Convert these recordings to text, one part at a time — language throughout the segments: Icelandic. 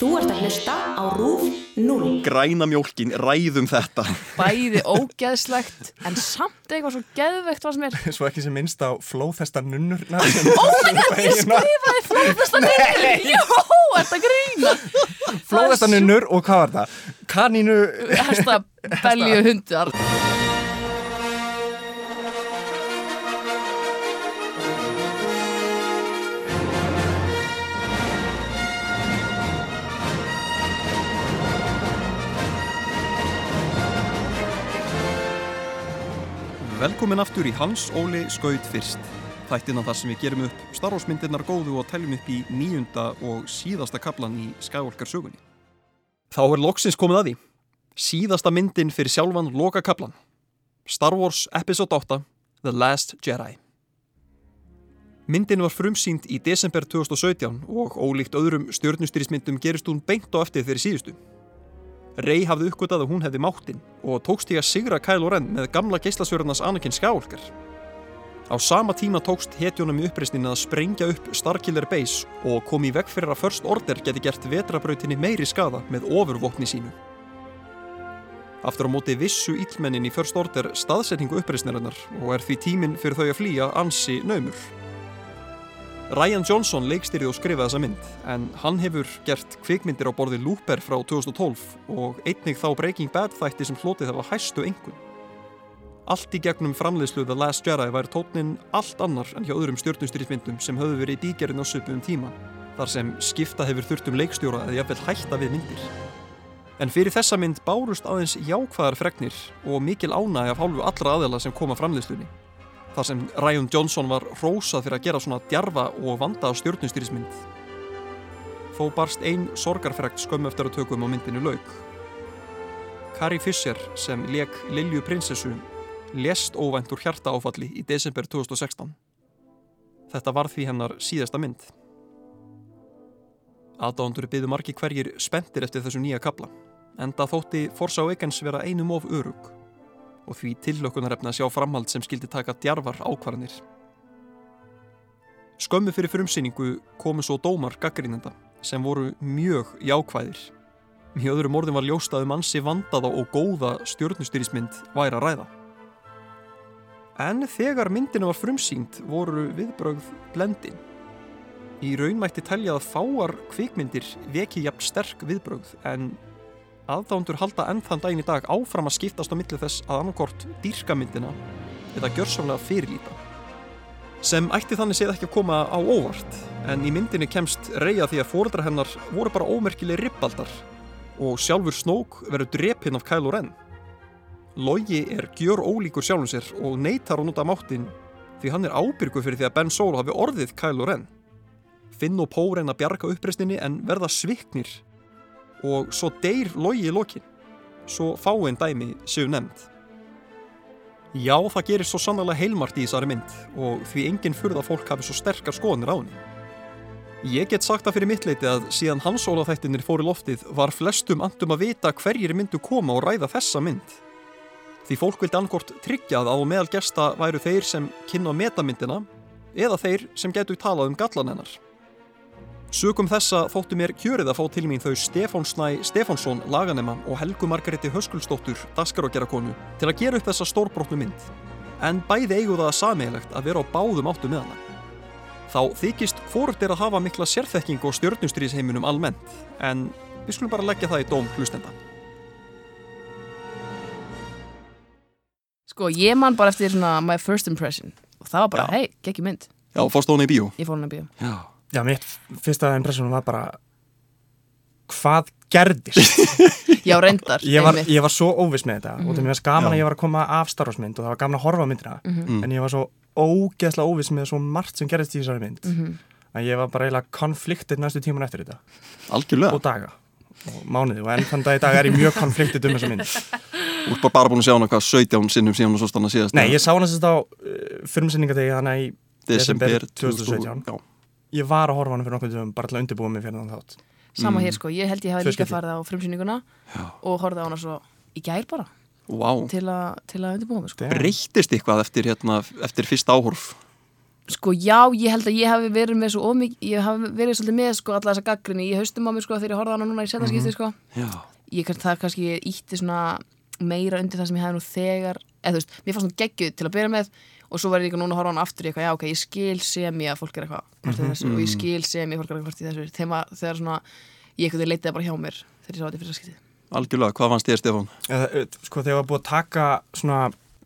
Þú ert að hlusta á RÚF 0. Græna mjólkin, ræðum þetta. Bæði ógeðslegt en samt eitthvað svo geðveikt var sem er Svo ekki sem minnst á flóðhesta nunnurna Oh my god, ég skrifaði flóðbesta niður Jó, þetta grína Flóðhesta nunnur og hvað var það? Kanínu Hesta belju hundar Velkomin aftur í Hans Óli Skaut fyrst. Þættina þar sem við gerum upp starfsmyndirnar góðu og teljum upp í nýjunda og síðasta kaplan í Skywalker sögunni. Þá er loksins komið að því. Síðasta myndin fyrir sjálfan loka kaplan. Star Wars Episode 8 The Last Jedi. Myndin var frumsýnd í desember 2017 og ólíkt öðrum stjórnustýrismyndum gerist hún beint á eftir þeirri síðustu. Rey hafði uppgötað að hún hefði máttinn og tókst því að sigra Kylo Ren með gamla geislasvörðarnas Anakin Skywalker. Á sama tíma tókst hetjónum í uppreysnin að sprengja upp Starkiller Base og kom í veg fyrir að First Order geti gert vetrabrautinni meiri skada með ofurvopni sínu. Aftur á móti vissu íllmennin í First Order staðsetningu uppreysnarinnar og er því tíminn fyrir þau að flýja ansi naumur. Ryan Johnson leikstyrði og skrifaði þessa mynd en hann hefur gert kvikmyndir á borði Looper frá 2012 og einnig þá Breaking Bad þætti sem hlotið var hæstu engun. Allt í gegnum framleiðslu The Last Jedi væri tótnin allt annar en hjá öðrum stjórnustyrjismyndum sem höfðu verið í bígerinn á söpum tíma þar sem skipta hefur þurft um leikstjóra eða jafnvel hætta við myndir. En fyrir þessa mynd bárust aðeins jákvæðar fregnir og mikil ánæg af hálfu allra aðela sem koma framleiðslunni þar sem Ryan Johnson var rósað fyrir að gera svona djarfa og vanda stjórnustýrismynd. Þó barst ein sorgarfrekt skömmu eftir að tökum á myndinu lauk. Carrie Fisher sem leik Lilju prinsessu lést óvænt úr hjarta áfalli í desember 2016. Þetta var því hennar síðasta mynd. Aðdándur byggðu margi hverjir spendir eftir þessu nýja kabla, enda þótti Forza Awakens vera einum of örug og því tillökunarefna sjá framhald sem skildi taka djarfar ákvarðanir. Skömmu fyrir frumsýningu komu svo dómar gaggrínenda sem voru mjög jákvæðir. Í öðrum orðin var ljóstað um ansi vandaða og góða stjórnustýrismynd væri að ræða. En þegar myndinu var frumsýnd voru viðbrögð blendin. Í raunmætti telja að fáar kvikmyndir veki jafn sterk viðbrögð en aðdándur halda enn þann daginn í dag áfram að skiptast á milli þess að annarkort dýrkamyndina eða gjörsamlega fyrirlíta. Sem ætti þannig séð ekki að koma á óvart, en í myndinni kemst reyja því að fóreldra hennar voru bara ómerkileg ribbaldar og sjálfur Snók verður drepinn af Kylo Ren. Logi er gjör ólíkur sjálfum sér og neytar að nota máttin því hann er ábyrgu fyrir því að Ben Solo hafi orðið Kylo Ren. Finn og Pó reyna að bjarga uppreisninni en verða sviknir og svo deyr logi í lokin. Svo fáinn dæmi séu nefnd. Já, það gerir svo sannlega heilmart í þessari mynd og því enginn furða fólk hafi svo sterkar skoðanir á henni. Ég get sagt það fyrir mitt leiti að síðan hans ólaþættinir fór í loftið var flestum andum að vita hverjir myndu koma og ræða þessa mynd. Því fólk vildi annarkort tryggja að á meðal gesta væru þeir sem kynna metamyndina eða þeir sem getur talað um gallan hennar Sögum þessa þóttu mér kjörið að fá til mín þau Stefán Snæ Stefánsson laganema og Helgu Margaretti Höskulsdóttur daskarógerakonu til að gera upp þessa stórbrotnu mynd. En bæði eigu það sameigilegt að vera á báðum áttu með hana. Þá þykist fórugt er að hafa mikla sérþekking og stjórnustrýsheiminum almennt, en við skulum bara leggja það í dóm hlustenda. Sko, ég man bara eftir svona my first impression og það var bara, hei, gekk mynd Já, fórst hún í bíó? Ég fór hann að bíó Já. Já, mitt fyrsta impressionum var bara hvað gerðist? Já, reyndar ég var, ég var svo óviss með þetta. Og það mér varst gaman Já. að ég var að koma af starfsmynd og það var gaman að horfa myndina. Mhm. en ég var svo ógeðslega óviss með svo margt sem gerðist í þessari mynd. Mhm. að ég var bara eiginlega konfliktið næstu tíman eftir þetta. Algjörlega. og daga. Og mánuði. Og enn þann dag í dag er ég mjög konfliktið um þessa mynd. Þú ert bara, bara búin að sjá hana hvað 17 sinnum síðan og svo stanna síðast. Nei, ég sá þess að á uh, fyrirmsynningadegi þannig að í desember desember 2017. 2017. Já. ég var að horfa hann fyrir nokkuð dögum bara til að undirbúa mig fyrir þann þátt Sama hér sko, ég held ég hafi líka farið á frumsýninguna Já. og horfið á hana svo í gær bara Vá. til, a, til að undirbúa mig sko. Breyttist eitthvað eftir, hérna, eftir fyrsta áhorf? Sko já, ég held að ég hafi verið með svo ómikið, ég hafi verið svolítið með sko alla þessa gaggrinni í haustum á mig sko þegar ég horfði á hana núna í setjaskipti sko. Já, Ég kannski, það kannski ítti svona meira undir það sem ég hefði nú þegar, eða þú veist, mér fannst hún geggjuð til að byrja með og svo var ég líka núna að horfa á hana aftur í eitthvað, já ok, ég skil sem ég að fólk er eitthvað hvort í þessu og ég skil sem ég að fólk er eitthvað hvort í þessu þegar, þegar svona, ég eitthvað leitaði bara hjá mér þegar ég sá þetta í fyrsta skipti. algjörlega, hvað fannst þér Stefán? Eða, eh, sko þegar var búið að taka svona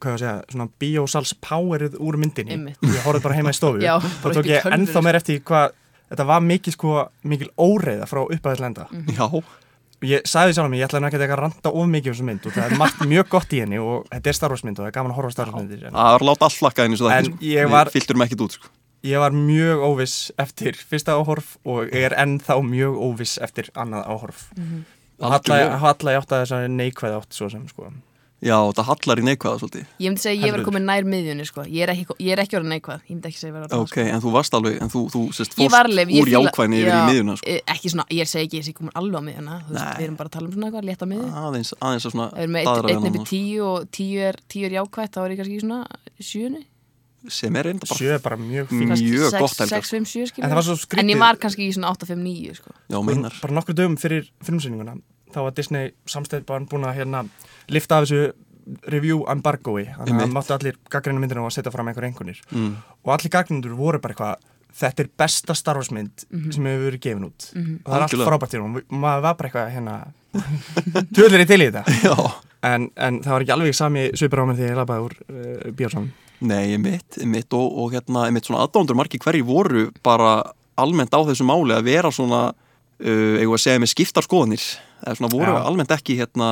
hvað ég að segja, svona biosals powerið úr myndinni Einmitt. ég horfði bara heima í stofu Já, þá tók ég ennþá meir eftir hvað þetta var mikil sko, mikil óreiða frá upphæðislenda Mm. Já, og ég sagði sjálf mér, ég ætlaði nú ekki að randa of mikið um þessu mynd og það er margt mjög gott í henni og þetta er Star Wars mynd og það er gaman að horfa á Star Wars myndir en það var láta all flakka einu svo En það ég var- Fylgdur mig ekkit út sko. ég var mjög óviss eftir fyrsta áhorf og ég er ennþá mjög óviss eftir annað áhorf. Og Algjörlega. halla ég átt að þessari neikvæði átt svo sem sko Já, það hallar í neikvæða svolítið. Ég myndi segja að ég var komin nær miðjunni sko, ég er ekki, ég er ekki orðin neikvað, ég myndi ekki segja að ég var orðin Ok, en þú varst alveg, en þú, þú sérst, fórst var alveg, ég úr fíla- jákvæðinni yfir í Já, miðjuna sko. eh, Ekki svona, ég segi ekki að ég sé komin alveg á miðjuna. Þú veist, við erum bara að tala um svona eitthvað, létt á miðju. Aðeins, aðeins að svona við daðra einn við einn upp í hana, tíu og tíu er, tíu er jákvætt þá er ég kannski svona sjöunni. Sem er reynda bara er bara mjög. Mjög Kannski gott, sex- Helga, sex, fimm, sjö, skilur En það var svo En ég var kannski í svona 8, 5, 9 sko. Já, meinar. Bara nokkru dögum fyrir filmsýninguna þá var Disney samstæð bara búin að hérna lifta af þessu review embargoi. Þannig að máttu allir gaggrinna myndina og setja fram einhver einhvernir mm. og allir gaggrindur voru bara eitthvað þetta er besta Star Wars mynd Mhm. sem hefur verið gefin út. Og það er allt frábært í hún maður var bara eitthvað hérna tjóðlir í til í þetta. En, en það var ekki alveg sami svipur á mér þegar ég labaði úr uh, bíósam nei, ég mitt, mitt og, og hérna, mitt svona aðdándur margir hverju voru bara almennt á þessu máli að vera svona uh, eigum við að segja með skiptar skoðanir eða svona voru Já. almennt ekki hérna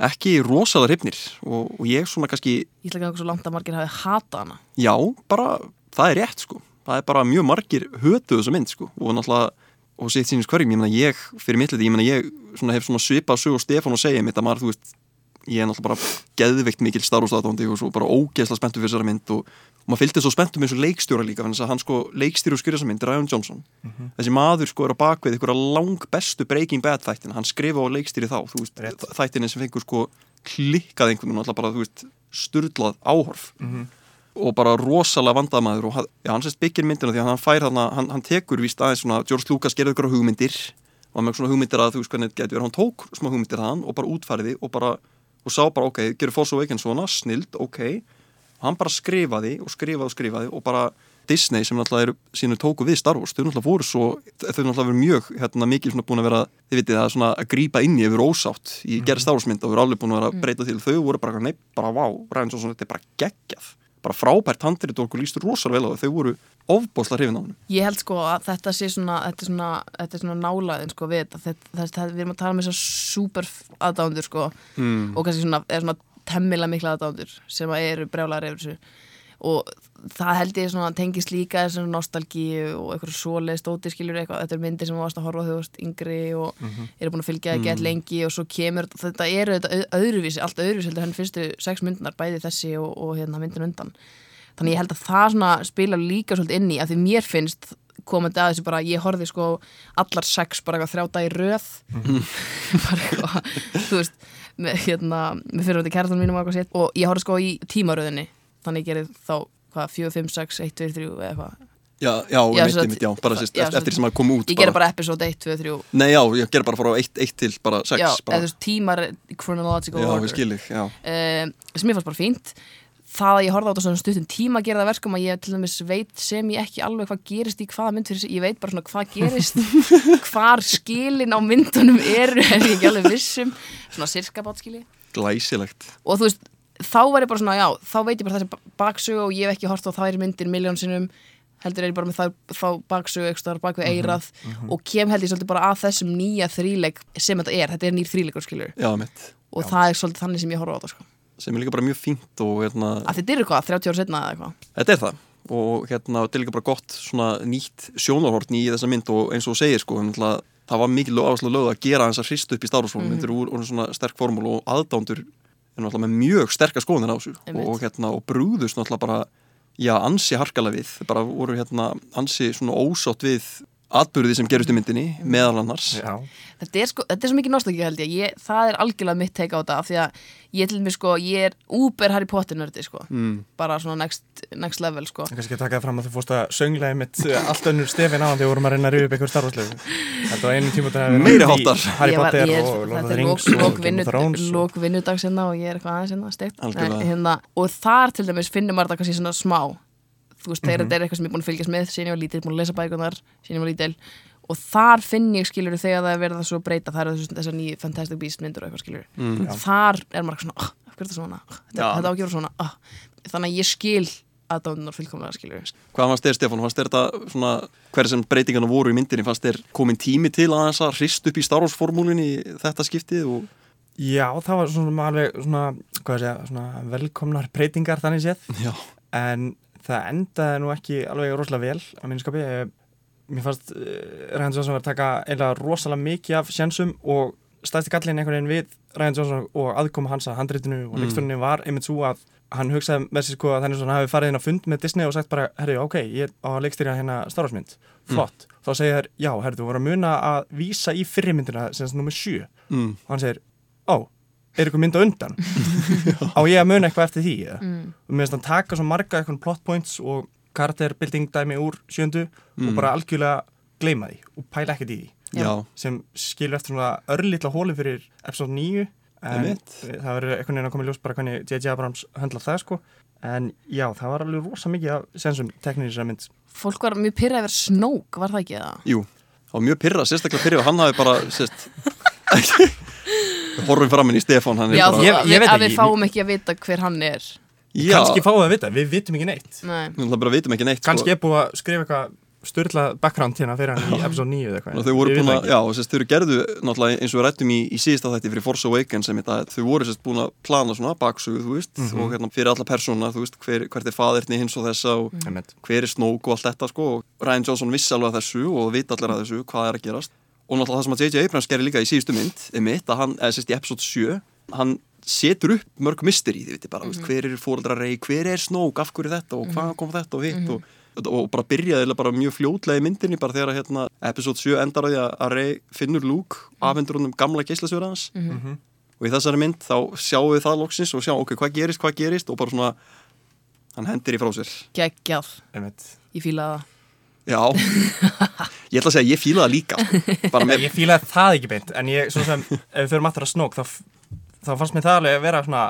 ekki rosalega hrifnir. Og, og ég svona kannski Ég ætla ekki að svo langt að margir hafi hata hana. Já, bara, það er rétt sko. Það er bara mjög margir hötuð þessa mynd sko. Og náttúrulega, og sitt sínins hverjum ég meina ég, fyrir mitt liti, ég meina ég svona, hef svona svipað sög og Stefán og segja mitt að maður, þú veist, ég er náttúrulega bara geðveikt mikil starfstæðatóndi og svo bara ógeðslega spenntur fyrir þessari mynd og maður fylgdi svo spenntur með þessu leikstjóra líka þannig að hann sko og þessa mynd, Ryan Johnson. Þessi maður sko er á bakvið ykkur lang bestu Breaking Bad þættin hann skrifa og leikstýri þá, þættinni sem fengur sko klikkað einhvern veginn, alltaf bara, þú veist sturlað áhorf. Og bara rosalega vandamaður og hann, já, hann sérst byggir myndina því að hann fær þarna, hann, hann tekur víst aðeins svona, George Lucas gerði ykkur hugmyndir. Og hann með svona hugmyndir að þú veist hvernig getur hann tók smá hugmyndir þaðan og bara útfæriði og bara, og sá bara ok, gerir Force Awakens svona, snild, ok. og hann bara skrifaði og skrifaði og skrifaði og bara Disney sem náttúrulega eru sínu tóku við Star Wars, þau náttúrulega voru svo þau náttúrulega verið mjög, hérna, mikið svona búin að vera þið vitið það, svona að grípa inn í yfir ósátt í gerð Star Wars mynd og voru alveg búin að vera að breyta til þau voru bara, nei, bara vá, Ryan Johnson, þetta er bara geggjað. Bara frábært handrið og okkur lístur rosalega vel á þau. Þau voru ofbóðslega hrifin á hann Ég held sko að þetta sé svona þetta er svona, þetta er svona nálaðin sko við þetta, þetta, þetta við erum að tala um þessar super aðdándur sko. Mm. og kannski svona, er svona temmilega mikla aðdándur sem að eru brjálæri yfir þessu. Og það held ég svona tengist líka þessum nostalgíu og eitthvað svoleið stóti skilur eitthvað, þetta er myndir sem þú varst að horfa þegar þú varst yngri og eru búin að fylgja það gett lengi og svo kemur, þetta eru þetta öðruvísi, allt öðruvísi heldur henni fyrstu sex myndunar, bæði þessi og, og hérna myndin undan. Þannig ég held að það svona spila líka svolítið inn í að því mér finnst komandi að þessu bara, ég horfði sko allar sex bara eitthvað þrjá dag í röð. Bara eitthvað, þú veist með, hérna, með fyrirvændi kærtan mínum og og ég horfði sko í tímaröðinni. Þannig ég gerði þá, hvað, 4, 5, 6, 1, 2, 3 eða eitthvað. Já, já, Já, mitt, mitt, já, bara sérst, eftir, sem að koma út ég gerði bara. episode 1, 2, 3 nei, já, ég gerði bara frá eitt, eitt til bara sex já, bara. eða þú veist tímar chronological já, við order. skilig, já. Uh, sem ég fannst bara fínt það að ég horfði á þetta svona stuttum tíma gera það verkum að ég til dæmis veit sem ég ekki alveg hvað gerist í hvaða mynd fyrir sig. Ég veit bara svona hvað gerist hvar skilin á myndunum eru er ég ekki alveg vissum svona sirka bátskili glæsilegt. Og þú veist, þá var ég bara svona já, þá veit ég bara þessi baksögu og ég hef ekki hort á þær myndir miljón sinnum. Heldur er ég bara með þá, þá baksögu eitthvað bak við eirað og kem held ég svolítið bara að þessum nýja þríleik sem þetta er, þetta er er sem er líka bara mjög fínt og hérna, að þetta eru hvað, 30 ára setna eða eitthvað? Þetta er það. Og hérna, þetta er líka bara gott svona nýtt sjónarhortn í þessa mynd og eins og segir sko, náttúrulega, það var mikil áherslu lögð að gera þess að hrist upp í stárufólum Mhm. þetta er úr, svona sterk formúl og aðdándur er náttúrulega með mjög sterkar skoðanir á þessu. Og, hérna, og brúðust náttúrulega bara já, ansi harkalega við, bara voru hérna ansi svona ósátt við atbyrði sem gerist í myndinni meðal annars. Já, Þetta er, sko, þetta er svo mikið nostalgíu held ég. ég Það er algjörlega mitt teika á þetta af því að ég til mig sko, ég er úber Harry Potter nördi sko. Mm. bara svona next, next level sko. En kannski að taka það fram að þú fórst að sönglega mitt uh, allt önnur stefin á þegar við vorum að reyna að rifja upp einhver starfarslegu Þetta var einu tíma Meiri háttar. Harry Ég var- Potter ég er- og Lord of þetta the er Rings og lok Game of Thrones og- lok vinnudags hérna og ég er eitthvað aðeins hérna hérna, og þar til dæmis finnir maður þetta kannski svona smá þú veist, Mhm. þegar þetta er eitthvað sem ég er búin að fylgjast með síðan ég var lítil, búin að lesa bækunar síðan ég var lítil og þar finn ég skilur þegar það er verið að svo breyta það eru þessar nýju Fantastic Beast myndur og eitthvað skilur Mm. þar er maður svona, oh, af hverju er þetta svona? Oh, þetta, þetta á að gera svona oh. þannig að ég skil aðdóðunar fullkomlega skilur Hvað fannst þér Stefán, fannst þér þetta svona hver sem breytingarna voru í myndinni, fannst þér komin tími til að þess að hrist upp í Star Wars formúlinni þetta skiptið og Já, það var svona alveg svona, hvað að segja, svona velkomnar breytingar þannig séð. Já, en það endaði nú ekki alveg rosalega vel á minnskapi mér fannst uh, Ryan Johnson var að taka eiginlega rosalega mikið af sjensum og stæðsti gallin einhvern veginn við Ryan Johnson og aðkoma hans að handritinu og Mm. leikstörunni var einmitt svo að hann hugsaði með sér sko að þannig svona hafi farið inn á fund með Disney og sagt bara, herri, ok, ég á að leikstyrja hérna Starvarsmynd, flott. Þá segir þær, já, herri, þú voru að muna að vísa í fyrirmyndina sem þess nummer 7 mm. og hann segir, ó, er ykkur mynd á undan á ég að muna eitthvað eftir því eða? mm. og mér finnst hann taka svo marga eitthvað plot points og karakterbuilding dæmi úr sjöndu Mm. og bara algjörlega gleyma því og pæla ekkert í því já, sem skilur eftir svona örlítla hóli fyrir episode 9 en það verður einhvern veginn að koma í ljós bara hvernig J.J. Abrams höndla það sko en já, það var alveg rosa mikið af sensum teknísir sem mynd fólk var mjög pyrrað yfir snók, var það ekki það? jú það var mjög pyrra, sérstaklega pyrra og hann hafi bara sérst horfum framin í Stefán hann er Já, bara, Ég- að, ég við, veit að við fáum ekki að vita hver hann er já, kannski fáum við að vita, við vitum ekki neitt Nei. við bara vitum ekki neitt sko. kannski er búið að skrifa eitthvað styrla background hérna fyrir hann í episode 9 eða eitthvað að Þau voru búin að, já, og sérst, þau eru gerðu náttúrulega eins og við rættum í, í síðasta þætti fyrir Force Awakens sem þetta, þau voru sérst búin að plana svona baksugu, þú veist, Mhm. og hérna fyrir alla persóna, þú veist, hver, hvert er faðirni hins og þessa og Einmitt. hver er Snoke og allt þetta, sko, og Ryan Johnson vissi alveg að þessu og vita allir að þessu, hvað er að gerast og náttúrulega það sem að J.J. Abrams gerir líka í síðustu mynd, er mitt, að hann, eða sérst í episode 7, hann setur upp mörg mysteri, þið viti bara, mm Mhm. hver er fóreldra rey, hver er Snoke, af hverju þetta og hvað kom þetta og hitt og og bara byrjaði bara mjög fljótlega í myndinni bara þegar hérna, episode 7 endar á því að- að Rey finnur Luke afhendur honum gamla Mhm. og í þessari mynd þá sjáum við það loksins og sjáum ok, hvað gerist, hvað gerist og bara svona hann hendir í frá sér geggjað, Einmitt. ég fíla það já, ég ætla að segja að ég fíla það líka sko. bara með, Ég fílaði það ekki beint en ég, svo sem, ef við förum aftur að snók þá, þá fannst mér það alveg að vera svona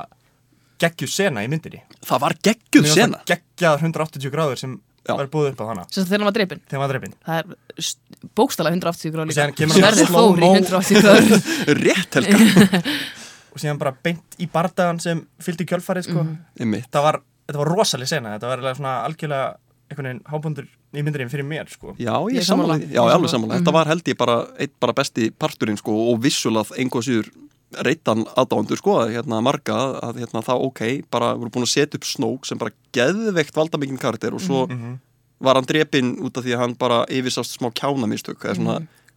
geggju sena í myndinni. Það var geggjuð sena? geggjað 180 gráður sem Já. var búið upp á hana. Sem þegar hann var dreipin þegar maður dreipin það er bókstala 180 gráð Og líka. síðan kemur hann Sverðið slow fór í mo. 180 gráður. Rétt helga. Og síðan bara beint í bardagan sem fylgdi kjölfarið sko. Það var, þetta var rosaleg sena þetta var alveg svona algjörlega einhvern veginn hábundur í myndinni fyrir mér sko. Já, Ég ég er því. Já, Ég er alveg sammála. sammála. Þetta var held ég bara eitt bara besti parturinn sko og vissulað einhvað síður reittan aðdándur sko að hérna marga að hérna það ok, bara voru búin að setja upp snók sem bara geðveikt valda mikinn karakter og svo Mhm. var hann drepinn út af því að hann bara yfirsást smá kjánamistök eða svona,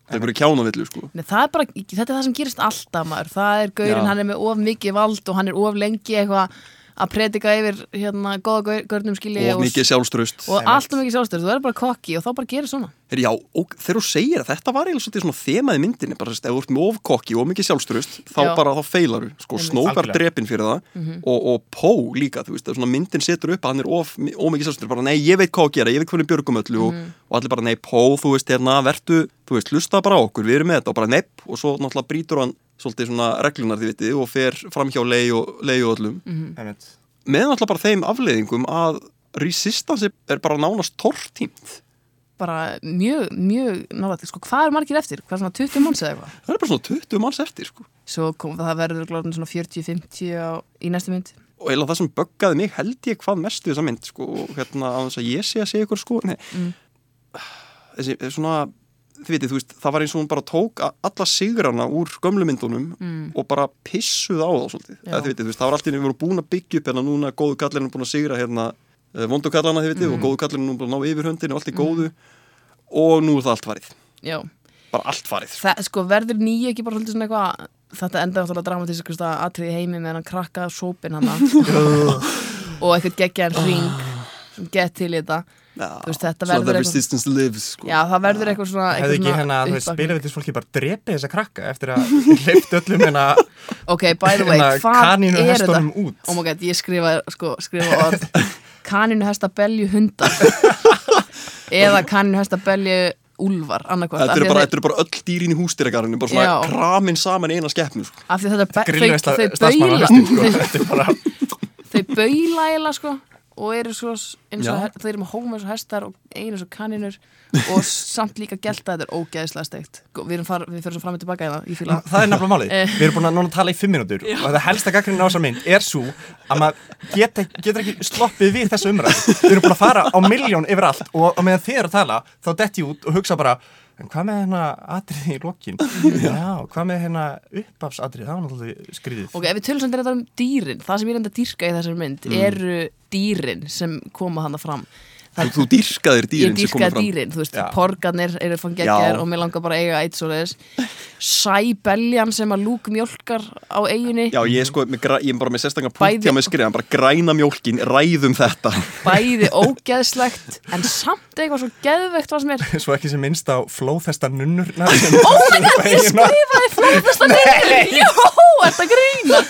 það er bara kjánavillu sko Nei, það er bara, þetta er það sem gerist alltaf maður það er gaurinn, Já. hann er með of mikið vald og hann er of lengi eitthvað að predika yfir hérna góða gaurnum skilji og mikið sjálfströst og allt og mikið sjálfstöð, þú verður bara kokki og þá bara gerir svona. Her, Já, og þegar þú segir að þetta var svolítið svona þemað í myndinni, bara sérst, ef þú ert með ofkokki og mikið sjálfströst, þá Já. bara þá feilaru, sko, Einmitt. Snoke var Algjörlega. drepinn fyrir það og, og Pó líka, þú veist, ef svona myndin setur upp að hann er of, of mikið sjálfströst, bara nei, ég veit hvað að gera, ég veit hvernig björgum öllu og, og allir bara nei, Pó, þú veist, hérna, vertu, þú veist, hlusta bara á okkur, við erum með þetta. Og bara nepp. Og svo náttúrulega brýtur hann svolítið svona reglunar, þið vitið, og fer fram hjá lei og, lei og öllum Einmitt. með náttúrulega bara þeim afleiðingum að Resistance er bara nánast tortímt bara mjög, mjög nálægt, sko, hvað er margir eftir? hvað er svona 20 manns eða eitthvað? það er bara svona 20 manns eftir sko. svo kom það verður glóðin svona 40-50 á- í næstu mynd og eiginlega það sem böggaði mig held ég hvað mest við þessa mynd sko, og hérna á þess að ég sé að segja ykkur sko nei, Mm. þessi svona þið vitið, þú veist, það var eins og hún bara tók alla sigrana úr gömlu myndunum Mm. og bara pissuð á þá svolítið, vitið, þú veist, það var alltaf við vorum búin að byggja upp hérna núna, góðu kallinu búin að sigra hérna, vondu kallana þið vitið Mm. og góðu kallinu búin að ná yfir höndinu allt í góðu. Og nú er það allt farið. Já, bara allt farið það, sko, verður nýja ekki bara svolítið svona eitthvað þetta enda náttúrulega dramatískust að atriði í heimi með hann krakka sópin hann og eitthvað geggjaðan ring sem gett til í þetta veist, þetta Svona verður the eitthvað- resistance lives sko. Já, það verður eitthvað svona Hefði ekki hérna, þú veist, uppvakning. spilavillis fólki bara drepið þessa krakka eftir að hleypt öllum hérna Ok, by the way, hérna hvað er þetta? hestunum út Oh my god, ég skrifa, sko, skrifa orð Kaninu hesta belju hundar Eða kaninu hesta belju úlfar annarkvort Þetta eru bara, þetta eru bara öll dýrin í hústýragarinu bara svona Já. kramin saman í eina skeppnu sko. Af því þetta þau, þau baula sko. þau, Þetta er bara þau baula eiginlega sko og eru svo eins og Já. he- þau eru með hóma eins og hestar og einu eins og kaninur og samt líka gelta þetta er ógeðslega steikt við, erum far, við fyrir svo fram og tilbaka í það ég fíla Það er nefnilega málið. Eh. Við erum búin að núna tala í fimm minútur og það helsta gaggrinn á þessar mynd er svo að maður geta, getur ekki sloppið við þessu umræð. Við erum búin að fara á miljón yfir allt og á meðan þið eru að tala þá detti út og hugsa bara en hvað með hérna atriði í lokin? Já, hvað með hérna uppafsatriði? Það var náttúrulega skrýðið. Ok, ef við tölum samt þetta um dýrin það sem ég reynda að dýrka í þessari mynd Mm. eru dýrin sem koma hana fram Þú, þú dýrkaðir ég dýrin koma dýrkaði fram. dýrin, þú veist, porgarnir eru geggjær Já. og mér langar bara að eiga eitt svo þess sæbeljan sem að lúk mjólkar á eiginni Já, ég er sko, ég er bara með sérstaklega Bæði- punktja með skriðan, bara græna mjólkin, ræðum þetta. Bæði ógeðslegt en samt eitthvað svo geðveikt var sem er Svo ekki sem minnst á flóðhesta nunnurnar Oh my god, ég skrifaði flóðasta niður Jó, þetta grína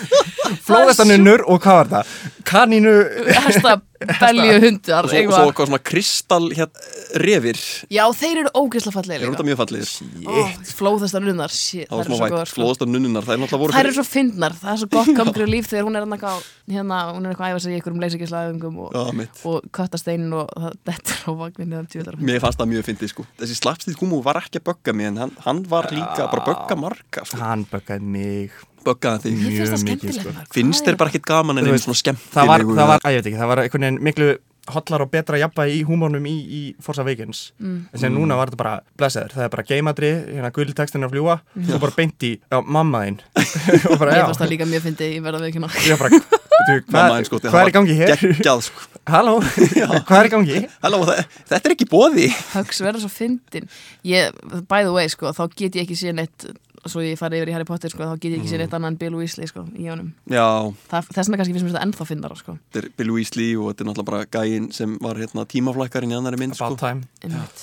Flóðhesta nunnur og hvað var það? Kanínu Hesta belju hundar og svo, svona kristall hér, refir, Já, þeir eru ógeðslega er fallegir þetta mjög fallegir. Flóðasta nunnar, shit, það var þær smá eru svo vænt, góðar sko. flóðastar nunnunar það er náttúrulega voru Þær eru svo fyndnar, það er svo gott komgrið líf þegar hún er eitthvað hérna, hún er eitthvað að æfa sig í einhverjum leysingislaðungum og, mitt. og köttasteinin og það dettur á tjóðar Mér fannst það mjög fyndið sko. Þessi slapstíð húmú var ekki að bögga mig en hann, hann var líka bara að bögga marga sko. Hann böggaði mig. Böggaði þig. Mér mjög mikið, sko. Finnst þér bara ekkit gaman en veist, svona skemmtilegu það var, það var, að ég veit ekki, það var einhvern veginn miklu hotlar og betra jafnvægi í húmónum í, í Forza Awakens. Mm. en sem núna var þetta bara blessaður, það er bara geimadri, hérna gulltekstin að fljúa og bara beint í, já, mamma þín. Og bara, Ég fannst það líka mjög fyndið, ég verða að veikina ég bara veitu, Mamma hvað, einn sko hvað er í gangi hér? Geggjað sko. Halló, hvað er í gangi? Halló, þe- þetta er ekki bóði Hugs verða svo fyndin. Ég, By the way, sko, þá get ég ekki séð neitt svo ég fari yfir í Harry Potter, sko, þá get ég ekki séð neitt annað en Bill Weasley, sko, í honum. Já, Það, Þess vegna kannski finnst mér þetta ennþá fyndara, sko. Þetta er Bill Weasley og þetta er náttúrulega bara gæinn sem var hérna tímaflækkarinn í annari mynd sko. About time.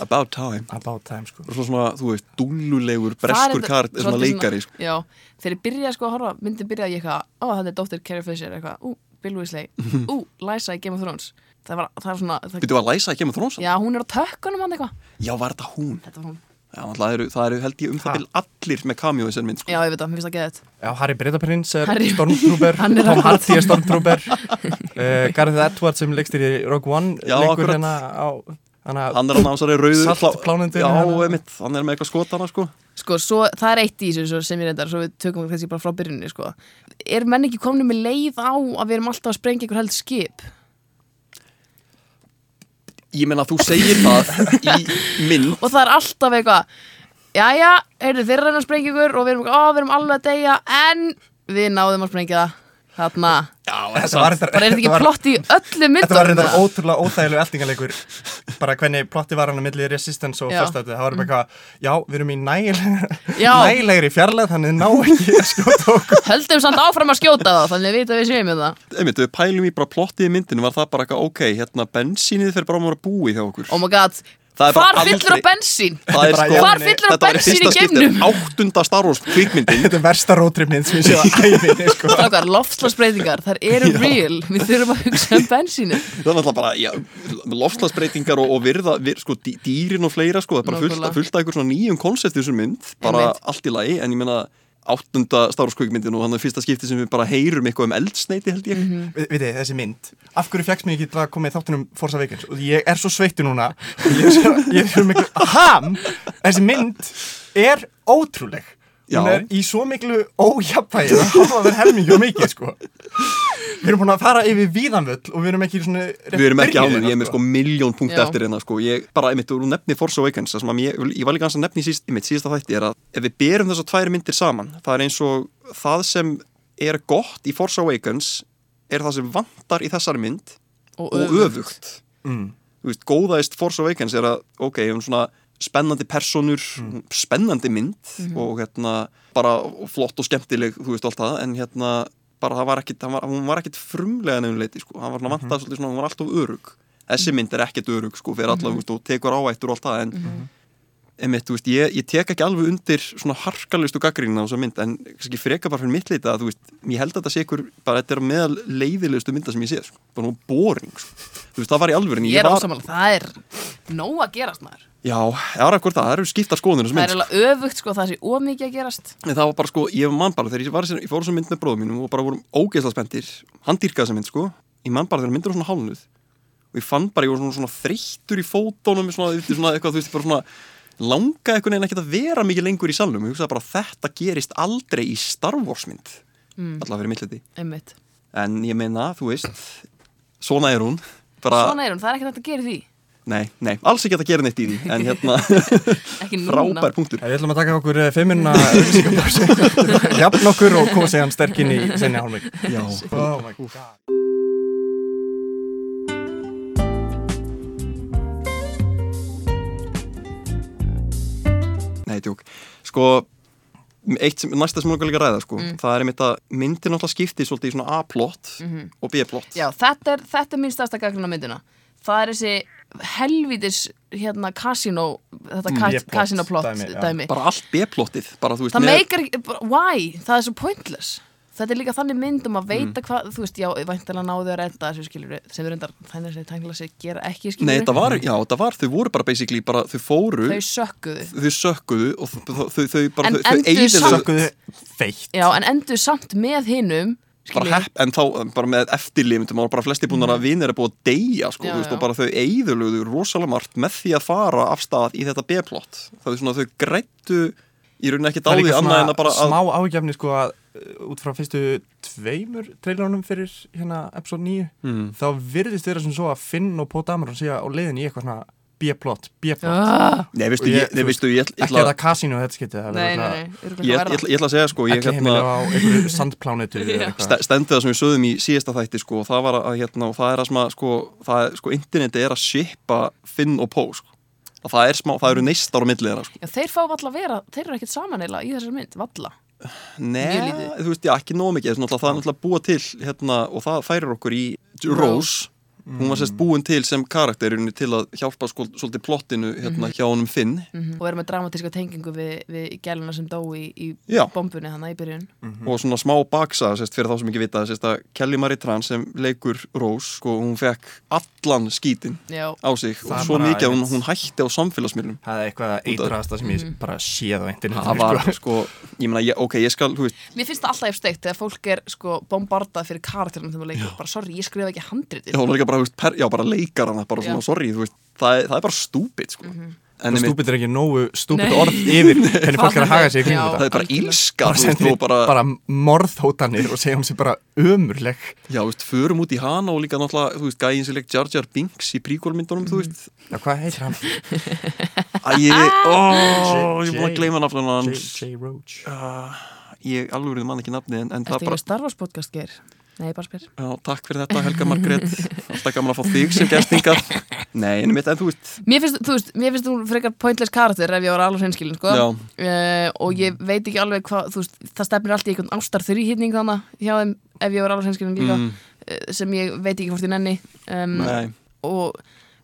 About time. About time sko. Og svo svona, þú veist, er breskur kart, svona leikari sko. Já, þegar ég byrjaði sko að horfa myndin byrjaði ég eitthvað, ó þetta er dóttir Carrie Fisher eitthvað, ú, Bill Weasley, ú, Lysa í Game of Thrones. Það var, það er svona það, Býttu að læsa að kemur þrónsa? Já, hún er á tökkunum hann eitthvað. Já, var þetta hún? Þetta var hún, Já, það eru, það eru held ég um það bil allir með í þessari mynd sko. já ég veit það, mér finnst það geðið Já, Harry Britaprins er Harry- Stormtrooper Hann er Tom Hardy er Stormtrooper uh, Gareth Edwards sem leikstir í Rogue One Já, leikur hérna á hana, Hann er hann á þessari rauðu Saltplánundinu Já, hérna. einmitt, hann er með eitthvað skotana sko. Sko, svo, það er eitt í þessu svo sem ég reyndar, svo við tökum við kannski bara frá byrjunni sko. Er menn ekki komin með leið á að við erum alltaf að sprengja ykkur held skip? Ég meina, þú segir það í mynd. Og það er alltaf eitthvað Jæja, heyrðu, þeir reyna að sprengja ykkur og við erum, ó, við erum alveg að deyja en við náðum að sprengja það Þarna, bara er þetta ekki plott í öllu myndunum Þetta var reyndar ótrúlega óþægilegu eldingarleikur bara hvernig plotti var hann að milli Resistance og Edit, það var bara eitthvað já, við erum í nægilegri, fjarlæð þannig ná ekki að skjóta okkur. Höldum samt áfram að skjóta það Þannig við að við séum með það. Einmitt, við pælum í bara plottið í myndinu var það bara eitthvað, ok, hérna bensínið fyrir bara að vera búið hjá okkur? Oh my god, hvar fyllur á bensín? Það er bara- sko, Hvar fyllur á þetta var bensín í fyrsta skipti geimnum? áttunda Star Wars kvikmyndin. Þetta er versta rótripnið sem ég séð að æfinni sko. Strákar, loftslagsbreytingar, þær eru real. Við þurfum að hugsa um bensínu það er náttúrulega bara, já, lofslagsbreytingar og, og virða, vir, sko, dý- dýrin og fleira sko, það er bara fullt, af einhver svona nýjum koncept í þessum mynd, bara allt í lagi en ég meina áttunda Star Wars kvikmyndin og hann er fyrsta skipti sem við bara heyrum eitthvað um eldsneiti held ég Mhm. Vi, við þið, þessi mynd af hverju fegst mér ekki til að koma í þáttunum Forza Awakens og ég er svo sveittu núna og ég er svo, ég er svo miklu ham þessi mynd er ótrúleg hún er í svo miklu ójafnvægi það hafa verið helmingi og mikið sko. Við erum búin að fara yfir víðanvöll og við erum ekki svona Við erum ekki ánum, ég er með hérna, sko miljón punkt Já. eftir hérna sko. Ég bara, einmitt, þú nefni Force Awakens Það sem að ég, ég var líka hans að nefni í síst, einmitt, síðasta þætti er að ef við berum þessar tvær myndir saman það er eins og það sem er gott í Force Awakens er það sem vantar í þessari mynd Og og öfugt. Mm. Þú veist, góðaðist Force Awakens er að ok, um svona spennandi personur spennandi mynd og hérna bara flott og skemmtileg þú veist allt það, en hérna bara það var ekkit, hann var, hún var ekkit frumlega nefnuleiti sko, hann var svona vantað svolítið svona, hún var alltaf örug þessi mynd er ekkert örug sko, fyrir alla, þú veist, og tekur áættur og allt það, en Mhm. Einmitt, þú veist, ég, ég tek ekki alveg undir svona harkalustu gaggrína á þessa mynd, en kannski freka bara fyrir mitt leita að, þú veist, ég held að þetta sé ykkur bara, þetta er meðal leiðilegustu mynda sem ég sé, sko, bara nú boring, sko. veist, það var í alvörinni, Ég er var, ásamála, það er nóg að gerast maður. Já, það er það, það eru skipta skoðunir Það er eiginlega öfugt sko, það sé ómikið að gerast. En það var bara sko, ég man bara þegar ég var ég fór þessum mynd með bróðum mínum og bara vorum ógeðslega spenntir. Hann dýrkaði þessa mynd sko langa eitthvað neina ekkert að vera mikið lengur í salnum. Ég hugsaði bara þetta gerist aldrei í Star Wars mynd. Mm, allavega fyrir mittliti Einmitt. En ég meina, þú veist svona er hún. Bara, Svona er hún, það er ekki þetta að gera því. Nei, nei, alls ekki að gera neitt í því en hérna, Ekki núna. frábær punktur. Við ætlum að taka okkur eh, fimm minna Jafn okkur og koma sig hann sterkinn í senni hálfleik Já, Oh my god Nei, tjók. Sko, eitt sem, næsta sem langar líka að ræða, sko, Mm. það er einmitt að myndin alltaf skipti svolítið í svona A-plott Mhm. og B-plott. Já, þetta er, þetta er mín stærsta gagnuna myndina Það er þessi helvítis hérna kasínó þetta Mm, B-plot kasínóplott dæmi, dæmi. Bara allt B-plottið, bara þú veist, Það meikar ekki, bara, why? Það er svo pointless Þetta er líka þannig mynd um að Mm. veita hvað, þú veist, já, væntalega náðu að redda þessu skilur sem er undar, þannig að þessi tækla sig gera ekki skilur Nei, það var, já, það var, þau voru bara basically bara, þau fóru, Þau sökkuðu. þau sökkuðu og þau, þau, þau bara, En þau, þau eyðilögðu- samt- Sökkuðu feitt. Já, en endur samt með hinum bara hepp, en þá bara með eftirlímyndum og bara flesti búin að vinir er búið að deyja sko, Já, þú veist, já. og bara þau eyðulögðu rosalega margt með því að fara af stað í þetta B-plott það er svona þau grættu í rauninni er dáði líka annað en að bara að, smá ágefni sko að út frá fyrstu tveimur trailerunum fyrir hérna episode 9 mm, þá virðist vera sem svo að Finn og Poe Dameron sé á leiðin í eitthvað svona B-plot, B-plot ah, Nei, veistu, Og ég- nei, þú veistu, ég, ætla- ég, ekki að það kasínu þetta það Nei, nei, nei, ég, ætla- að segja sko, ég, ekki hérna, heimilega á einhverju sandplánetu eða Já. eitthvað. st stendur það sem við sögðum í síðasta þætti sko, og það var að hérna, og það er að sem að sko, það sko, interneti er að shipa Finn og Poe sko. að það er smá, það eru neistar á millið þeirra sko. Já, þeir fá valla að vera, þeir eru ekkert saman eila í þessari mynd, valla Nei, þú veist, já, ekki nóg mikið. Það er náttúrulega búa til hérna, og það færir okkur í Rose hún var sérst búin til sem karakterinu til að hjálpa svolítið plottinu hérna, hjá honum Finn. Og vera með dramatíska tengingu við, við gæluna sem dó í, í bombunni hana í byrjun. Og svona smá baksa sérst, fyrir þá sem ekki vita sérst, að Kelly Marie Tran sem leikur Rose sko, hún fekk allan skítin Já, á sig Það og svo mikið að hún, hún hætti á samfélagsmiðlum. Það er eitthvað eitraðasta sem ég bara séð á internetinu það var sko. sko, ég meina, ég, ok, ég skal þú veist, mér finnst það alltaf efsteikt þegar fólk er sko bombardað fyrir karakterinu þegar maður leikur, bara sorry, ég skrifa ekki handritið er bara, þú veist, per, já, bara leikar hana bara svona, Já. sorry, þú veist, það er, það er bara stúpid sko. en einmitt- stúpid er ekki nógu stúpid orð yfir hvernig fólk er að haga sig í kringum þetta það er bara ílska bara, bara, bara morðhótanir og segja hún sér bara ömurleg já, þú veist, förum út í hana og líka náttúrulega, þú veist, gæðin sem leik Jar Jar Binks í príkólmyndunum, þú veist Já, hvað heitir hann? að ég, ó, ég er búin að J- gleyma nafnunum J. hans J. Roach uh, ég alveg verið mann ekki nafni en, en það bara, með Star Wars podcast, Geir? Nei, bara spyr. Já, takk fyrir þetta Helga Margrét. Alltaf gaman að fá þig sem gestingar nei, en mitt, en þú veist Mér finnst, þú veist, mér finnst þú frekar pointless karakter ef ég var alveg hreinskilin, sko. Uh, og ég veit ekki alveg hvað, það stefnir allt í einhvern ástar þrýhýtning þannig hjá þeim ef ég var alveg hreinskilin líka mm, uh, sem ég veit ekki hvort ég nenni. Um, nei, og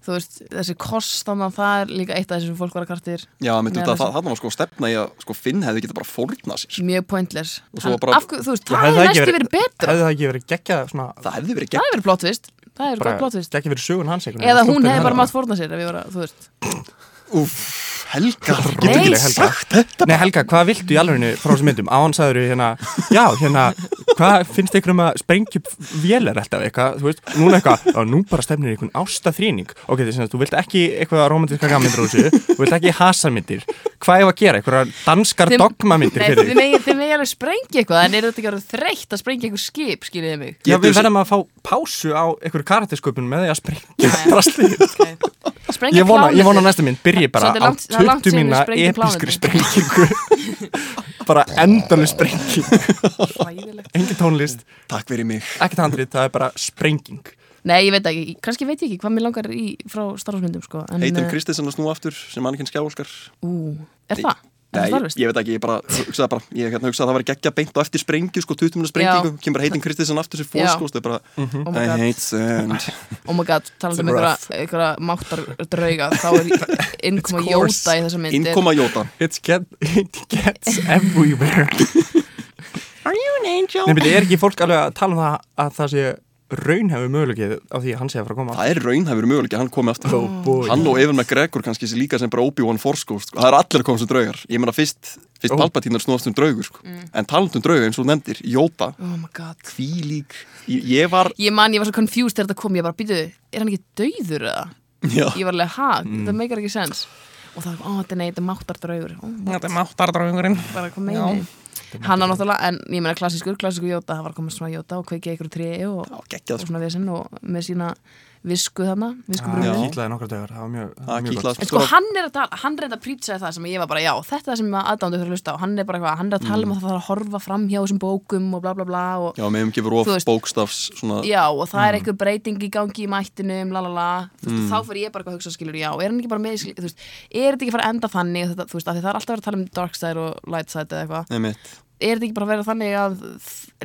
þú veist, þessi kost þannig að það er líka eitt af þessu sem fólk var að kartir já, mitt, það, þess- það, það var sko stefna í að sko, Finn hefði getað bara fórnað sér mjög pointless. Og svo En bara- af þú veist, það hefði það ekki næstu verið- verið betra. Hefði það ekki verið geggjað svona það hefði verið það gegn hefur verið plottvist það bara verið plottvist geggjað fyrir sögun hans eða hún hefði bara mátt fórna sér ef Helga Dugleg Helga. Nei Helga, hvað viltu í alvegni frá þessum myndum? Á hann sagður hérna, já, hérna, hvað finnst ykkur um að sprengja upp vélar alltaf eitthvað, þú veist, núna eitthvað, já, nú bara stefnir í einhvern ástaþrýning. Ok, þess að þú vilt ekki eitthvað romantíska gammyndir úr þessu, þú vilt ekki hasarmyndir. Hvað er að gera? Eitthvað danskar Þið- dogmamyndir Nei, fyrir þið þig? megi, þið megi alveg sprengja eitthvað en er þetta ekki alveg þreytt að sprengja eitthvað skip, skiljiði mig Já, við verðum að fá pásu á einhverju karaktersköpun með því að sprengja. Sprengja Ég vona, ég vona næsta mynd byrji bara á langt- það er langt 20 síðan við mína episkri sprengingu. Bara endalu sprenging. Engin tónlist, takk fyrir mig. Ekkert handrið, það er bara sprenging. Nei, ég veit ekki, kannski veit ég ekki hvað mér langar í frá starfsmyndum sko. en, Heitum eh, Kristinsson að snú aftur sem mannekinn skjáolskar Ú, er það? Nei, það starfist? ég veit ekki, ég bara hugsaði bara, ég hérna, hugsaði að það var geggja beint á eftir sprengju, sko, 20 minna sprengingu, kemur heitin Kristiðsson aftur sér fór, sko, það er bara, Oh my I god. hate sand. Oh my god, talandi um einhverja, rough. einhverja máttar drauga þá er innkoma. Jóta í þessa mynd er- Innkoma Jóta. Get, it gets everywhere Are you an angel? Nei, betur, er ekki fólk alveg að tala um það að það sé raunhefur mögulegið á því að hann sé að fara að koma Það er raunhæfur möguleik að hann komi aftur. Oh. Hann og Evan McGregor kannski sé líka sem bara Obi-Wan Ghost, sko. Það er allir að koma sem draugar. Ég meina fyrst, fyrst Oh. Palpatine er snúast um draugur, sko. En taland um drauga eins og þú nefndir, Jóta, Oh my god hvílík, ég, ég var, Ég man, ég var svo confused þegar þetta kom, ég bara, býtu, er hann ekki dauður eða? já, Ég var alveg, ha, Mm. það meikar ekki sens Og það, ó, þetta er nei, þetta er máttar er Hann á náttúrulega, en ég meina klassískur, klassískur Jóta, það var koma svona Jóta og kveikja ykkur og, já, og geggjað, sko. svona vesinn og með sína visku þarna, visku Já, brúnum kýtlaði nokkra það það Það gott. En sko hann er að tala, hann reynda að prýtsaði það sem ég var bara, já, þetta er það sem aðdándu þurfa að hlusta á, hann er bara eitthvað, hann er að tala um að það þarf að horfa fram hjá þessum bókum og bla bla bla og Já, meðum gefur of bókstafs, svona, já, og það er eitthvað breyting í gangi í mættinum, la la la, þú veist, þá fyrir ég bara eitthvað að hugsa skilur, já, er hann ekki bara með, skilur, þú veist, er þetta ekki fara að enda þannig, og þetta, þú veist, af því það er alltaf að tala um dark side og light side eða eitthvað, nefnitt. er þetta ekki bara að vera þannig að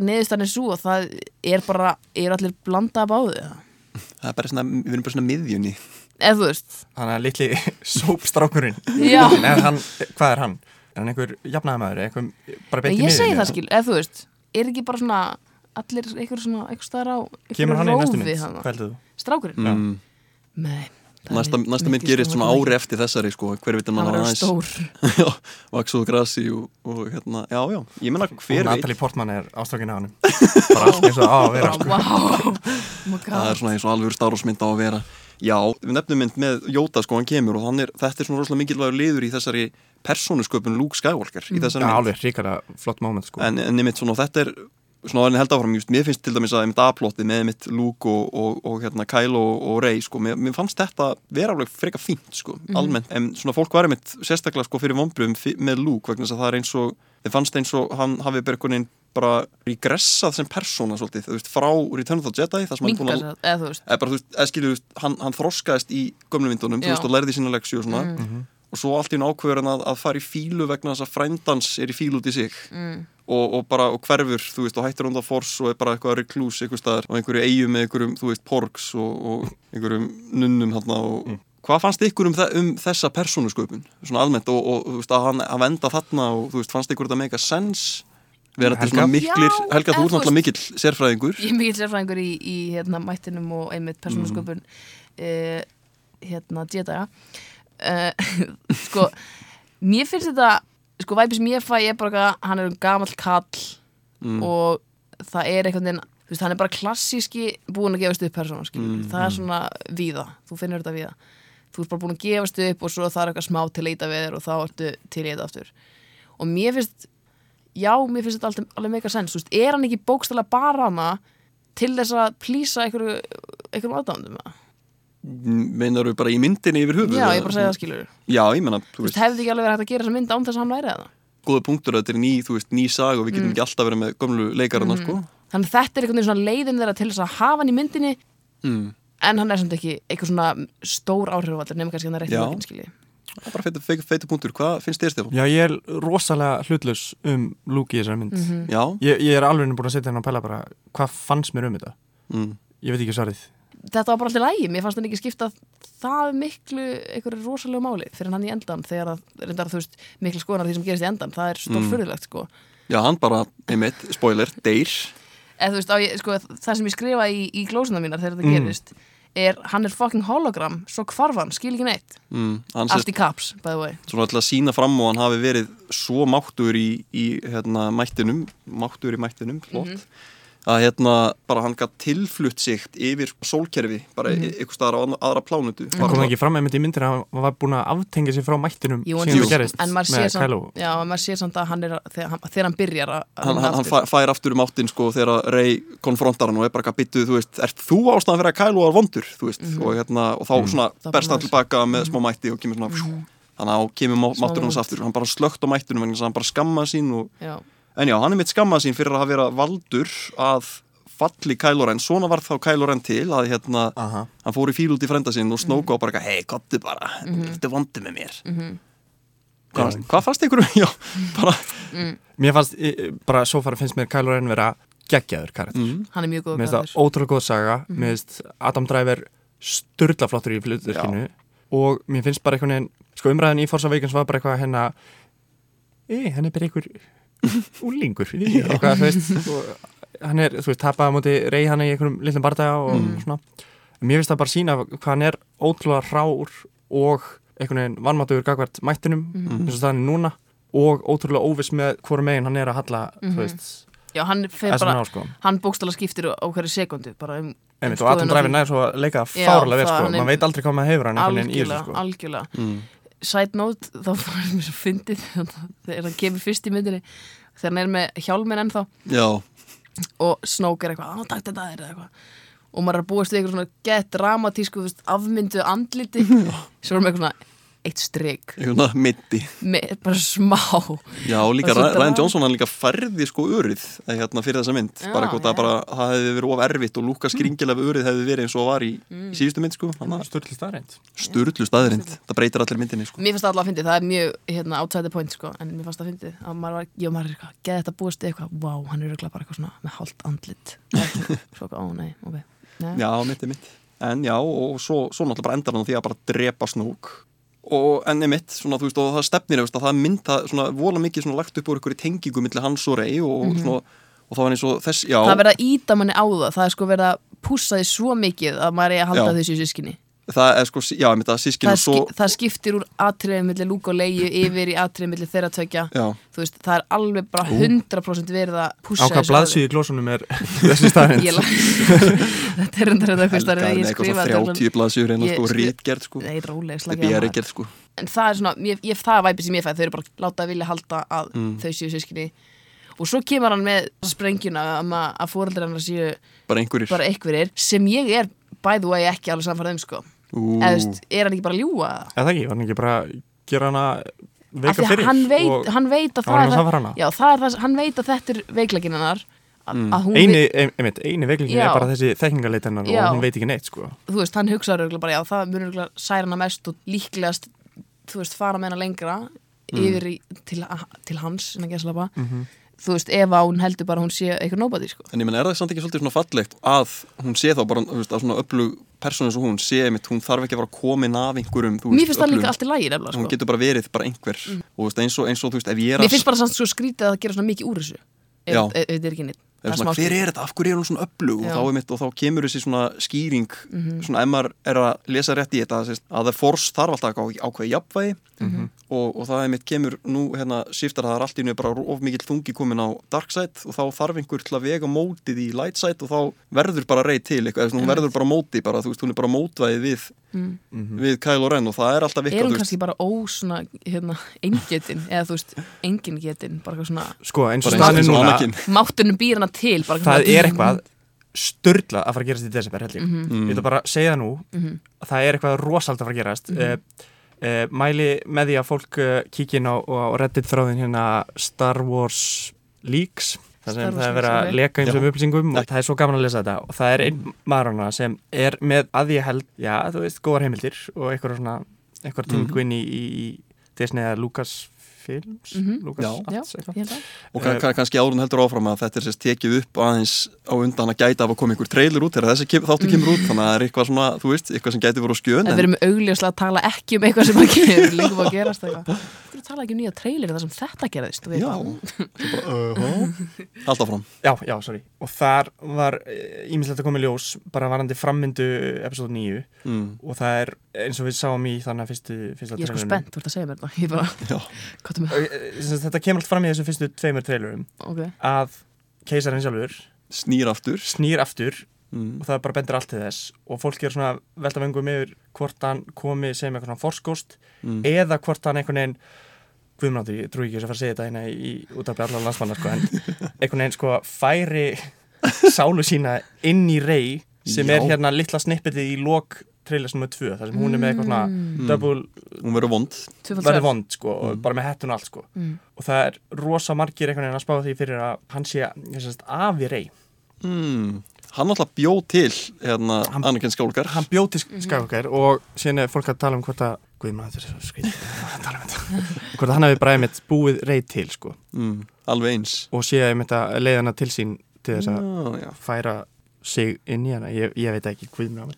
neðustan er svo og það er bara, er allir blanda af áðu, Það er bara svona, við erum bara svona miðjunni. eða þú veist, Þannig að litli sópstrákurinn hann, Hvað er hann? Er hann einhver? Einhver í ég segi miðjunni? það skilur, eða þú veist, er ekki bara svona, allir einhver svona, einhver staðar á, Kemur hann í næstu mynd? Hvað heldur þú? Strákurinn? Mm. Nei. Það Næsta, er næsta mynd gerist svona ári eftir þessari sko, hver veit að Hann mann aðeins. stór. já, vaksuð grasi og, og hérna, já, já, ég menna Og hver veit. Natalie Portman er ástrákin á hann Bara allt eins og á að vera sko. Vá, oh my það er svona eins og alveg starfsmynd á að vera. Já, við nefnum mynd með Jóta sko, hann kemur og hann er, þetta er svona rosalega mikilvægur liður í þessari persónusköpun Luke Skywalker í Já, þessari mynd. alveg ríkara flott moment sko. en, en svona þetta er svona en ég held áfram, just, mér finnst til dæmis að einmitt A-plotti með einmitt Luke og, og, og hérna Kylo og, og Rey, sko, mér, mér fannst þetta vera alveg freka fínt, sko, almennt. En svona fólk var einmitt sérstaklega sko fyrir vonbröðum með Luke, vegna þess að það er eins og þið fannst eins og hann hafi bara einhvern veginn bara regressað sem persóna svolítið, þú veist, frá Return of the Jedi það sem hann búin að eða þú veist. eða veist, eða skilju, hann, hann þroskaðist í gömlu myndunum, þú veist, og lærði sína leksju og svona, og svo allt í einu ákveður hann að, að fara í fílu vegna þess að frændans er í fílu út í sig. Mm. og, og bara, og hverfur, þú veist, og hættir undan fors og er bara eitthvað reklús eitthvað staðar og einhverju eigum með einhverjum, þú veist, porgs og, og einhverjum nunnum hann og hvað fannst ykkur um, þe um þessa persónusköpun, svona almennt og, og þú veist, að hann að venda þarna og þú veist, fannst ykkur þetta make a sense vera til svona miklir, Já, Helga, þú ert náttúrulega mikill sérfræðingur. Ég er mikill sérfræðingur í, í hérna, mættinum og einmitt persónusköpun uh, hérna uh, sko mér finnst þetta sko væpið sem ég fæ er bara eitthvað, hann er um gamall kall Mm. og það er veginn þú veist, hann er bara klassíski búin að gefast upp persóna, Mm, það er svona víða, þú finnur þetta víða þú ert bara búin að gefast upp og svo það er eitthvað smá til að leita við þér og þá ertu til í þetta aftur og mér finnst já, mér finnst þetta alveg, alveg mega sens, veist, er hann ekki bókstælega bara hana til þess að plýsa einhverju, aðdándum eða? Meinar þú bara í myndinni yfir höfuð já, ég bara segja það skilur já, ég menna, þú þú veist, hefði ekki alveg verið hægt að gera þessa mynd án þess að hann væri það. Góða punktur að þetta er ný, þú veist, ný sag og við getum ekki alltaf verið með gömlu leikarana, sko. Þannig að þetta er einhvern veginn svona leiðin þeirra til þess að hafa hann í myndinni. Mm. en hann er samt ekki eitthvað svona stór áhrifvaldur nema kannski hann er Já. lokin skilji. Það er bara feitur feitu, feitu punktur, hvað finnst þér Stefán? Já, ég er rosalega hlutlaus um Luke í þessari mynd. Mhm. Já, ég, ég er alveg búin að setja henn að pæla bara hvað fannst mér um þetta? Mm. Ég veit ekki svarið þetta var bara alltaf lægi, mér fannst hann ekki skipta það miklu einhverju rosalegu máli fyrir hann í endan þegar að reyndar veist miklu skoðan því sem gerist í endan, það er stór fyrirlegt sko. Já, hann bara, einmitt, spoiler, deyr. Þú veist, ég, sko, það sem ég skrifa í, í glósuna mínar þegar þetta gerist er, hann er fucking hologram, svo hvarf hann, skil ekki neitt. Mm. allt í caps, by the way. svona að sína fram og hann hafi verið svo máttur í, í hérna, mættinum máttur í mættinum, flott að hérna, bara hann gætt tilflutt sig yfir sólkerfi bara mm -hmm. staðar á aðra- plánutu Það kom ekki fram einmitt í myndir að hann var búin að aftengja sig frá mættinum Jú, en, síðan það gerist en maður sér, samt, já, en maður sér samt að hann er þegar hann, þegar hann byrjar að hann, hann, hann aftur. fær, fær aftur um áttin sko þegar Rey konfrontar hann og er bara að byttu, þú veist, ert þú ástæðan fyrir að Kylo var vondur, þú veist, og hérna og þá svona Það er berst bara hann tilbaka með smá mætti og kemur svona þannig að á kemur máttur hans aftur, hann bara slögt á mættunum vegna þess að hann bara skamma sín og, já, en já, hann er mitt skamma sín fyrir að hafa verið valdur að falli Kylo Ren, svona var þá Kylo Ren til að hérna, Aha. hann fór í fíl út í frenda sinn og snóka og bara, hei, kottu bara, mm -hmm. þetta vondið með mér? Hvað, hvað fannst ykkur? Já, bara Mér fannst, e, bara svo fara finnst mér Kylo Ren vera geggjaður karakter. Mm. hann er mjög góð Mér finnst það karakter. ótrúlega góð saga. Mér finnst Adam Driver sturla flottur í flutverkinu og mér finnst bara einhvern veginn sko umræðin í Forza Awakens var bara eitthvað hérna e, hann er bara einhver úlingur eitthvað, þú veist og hann er, þú veist, tapaði á móti rey hann í einhverjum litlum bardaga og svona. Mér finnst það bara sína hvað hann er ótrúlega rár og einhvern veginn vannmáttugur gagvart mættinum eins og það er núna og ótrúlega óviss með hvora megin hann er að halla þú veist, já, hann bara, sko. hann bókstala skiptir á hverju sekundu bara um Einmitt, um og Adam Driver nær svo að leika fárlega vel sko, maður veit aldrei hvað maður hefur hann einhvern veginn í þessu algjörlega, sko. algjörlega. Mm. Side note, þá var mér svo fyndið þegar hann kemur fyrst í myndinni þegar hann er með hjálminn ennþá. Já, og Snoke er eitthvað, á takk þetta er eitthvað. Og maður er að búast við eitthvað svona gett dramatísku, afmyndu andliti. Svo er með eitthvað svona eitt strik, einhvern mitti. Með, bara smá. Já, líka Ryan. Johnson hann líka færði sko örið eh, hérna fyrir þessa mynd. Já, bara hvort já. að bara það hefði verið of erfitt og lúka skringilega örið hefði verið eins og var í, í síðustu mynd sko Sturli staðreind sturlu staðirind, það breytir allir myndinni sko. Mér fannst það alltaf að fyndið, það er mjög hérna, outside the point sko, en mér fannst það að fyndið. Að maður var, ég og maður er eitthvað, geði þetta búist við eitthvað, vá, hann er bara eitthvað svona með hálft andlit. Ekki, svo eitthvað, ó nei, ok. Nei. Já, mitt mitt En já, og svo, svo náttúrulega bara endar hann á því að bara drepa snúk og enni mitt, svona þú veist, og það stefnir veist, að það mynda svona vola mikið svona lagt upp úr í tengingu millir hans og rey og svona og það var eins og þess, já. Það er verið að íta manni á það, það er sko pússa því svo mikið að maður er að halda Já. þessu sískinni það er sko, já, mitt að sískinu það, og svo, það skiptir úr atriðum millir lúk og leiðu yfir í atriðum millir þeirra tvekja já, þú veist, það er alveg bara 100% verið að Á pússa hvað blaðsíðu í glósunum er þessi la- þetta er enda þetta eitthvað starf með ég eitthvað svona 30 blaðsjur hérna Ég sko, rítgerð sko, Nei, á er maður. ekkert sko. En það er svona, ég, ég, það er væpið sem ég fæ Þau eru bara að láta að vilja halda að Mm. þau séu sískinni Og svo kemur hann með sprengjuna um að, að fóreldrar hann séu bara einhverjir sem ég er by the way ekki alveg samfærið um sko Eða, þú veist, er hann ekki bara að ljúga það? Eða ekki, hann ekki bara að gera hana veika að fyrir hann veit, hann veit að það að er samfara hana. Já, það er það, hann veit að þetta er veiklegin hennar að, Mm. að eini, einmitt, eini veiklingin Já. er bara þessi þekkingaleit hennar og hún veit ekki neitt sko þú veist, hann hugsaður örugglega bara, já, það munur örugglega særa hana mest og líklegast, þú veist, fara með hana lengra yfir í, til, til hans, innan gæslapa þú veist, ef að hún heldur bara hún sé eitthvað nobody, sko. En ég menn, er það samt ekki svolítið svona fallegt að hún sé þá bara, þú veist, að svona öflug persónu eins og hún sé mitt, hún þarf ekki að fara komin af einhverjum, þú Mér veist, finnst það öflugum. líka allt í lagi, nefnilega, hún sko. getur bara verið bara einhver og þú veist, eins og, eins og, þú veist, ef ég er Mér að finnst bara samt svo skrítið að gera svona mikið úr þessu ef ef- ef þetta er ekki neitt. Er svona, smá hver er þetta, af hverju er hún svona öflug? Og Já. þá, er mitt, og þá kemur þessi svona skýring Mhm. svona ef maður er að lesa rétt í þetta sést, að það force þarf alltaf að ákveða jafnvægi. Mhm. og, og það er mitt kemur nú hérna shiftar það er allt í njög bara of mikill þungi komin á dark side og þá þarf einhver til að vega mótið í light side og þá verður bara reyð til eitthvað, hún verður bara móti bara, þú veist, hún er bara mótvæðið við, við Kylo Ren og það er alltaf Er eitthvað, hún kannski bara ósna, hérna, eingetin, eða þú veist, engin getin, bara eitthvað svona, sko eins og er og núna máttunum býr hana til, bara það er eitthvað störla að fara að gerast í desember held ég. Mhm. Mm. ég ætla bara segja það nú. Að það er eitthvað rosald að fara að gerast. Mhm. uh, uh, mæli með því að fólk uh, kíkin á, á reddit þráðin hérna Star Wars Leaks það sem það er verið að leka eins og upplýsingum og það er svo gaman að lesa þetta. Og það er einn maður sem er með að ég held, já þú veist, góðar heimildir og eitthvað svona, eitthvað tengu inn í, í, í Disney eða Lucas Films, Mhm. Lucas Já. Já, að. og kann, kann, kannski árun heldur áfram að þetta er sérst tekið upp aðeins á undan að gæta af að koma einhver trailer út þegar þessi kem, þáttu kemur út þannig að það er eitthvað svona, þú veist, eitthvað sem gæti voru á skjön En við erum augljóslega að tala ekki um eitthvað sem að gera, líka bara að gerast eitthvað. Þú tala ekki um nýja trailer þar sem þetta gerðist. við Já, uh -huh. alltaf fram Já, já, sorry. Og þar var ímislegt að koma í ljós bara varandi frammyndu episode 9 mm. og það er eins og við sáum í þannig að fyrstu, fyrsta Ég er sko spennt, þú ert að segja mér þetta. Eh, Þetta kemur allt fram í þessum fyrstu tveimur trailerum Ok. að keisarinn sjálfur snýr aftur snýr aftur mm. og það bara bendur allt til þess og fólk er svona velta vengum yfir hvort hann komi sem eitthvað svona forskóst Mm. eða hvort hann einhvern veginn Guðmnátti, ég trúi ekki þess að fara að segja þetta hérna í útarpi allar landsmanna sko, en einhvern veginn sko færi sálu sína inn í rey sem Já. er hérna litla snippetið í lok trailers nr. 2 þar sem hún er með eitthvað svona Mm. double, hún verður vond verður vond sko og bara með hettun og allt sko Mm. og það er rosa margir einhvern veginn að spá því fyrir að hann sé ég sést, af í rey mm. hann alltaf bjó til hérna, Hann- Anakin Skálkar hann bjóti Mhm. skakokar og síðan er fólk að tala um hvort að Guðmann, þetta er svo skrítið að tala um þetta. Hvort að hann hefði bara einmitt búið rey til sko mm, alveg eins og sé einmitt að leiða hana til sín til þess að færa sig inn í hana. Ég, ég veit ekki, Guðmann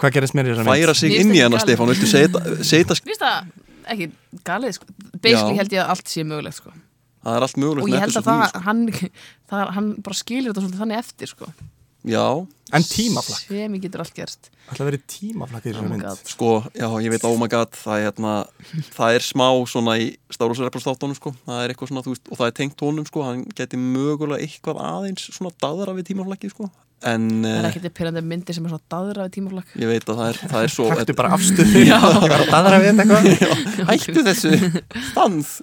Hvað gerist mér í þessar færa sig inn í hana Stefán, viltu Mér finnst það ekki galið sko. Basically Já. held ég að allt sé mögulegt sko. það er allt mögulegt Og ég held að episode það, hann, það, hann bara skilir þetta svolítið þannig eftir sko. já, En tímaflakk, Sem ég getur allt gerst. Alltaf verið tímaflakk í Oh þessar my mynd? Sko, já, ég veit, oh my god það er, hérna, það er smá svona í Star Wars Rebels þáttunum, sko. Það er eitthvað svona, þú veist, og það er tengt honum, sko. Hann geti mögulega eitthvað aðeins svona daðra við tímaflakkið, sko en Það er uh, ekkert pyrrandi myndir sem er svona daðra við tímaflakk ég veit að það er, það er svo Takktu bara eitthvað. Hættu þessu stans.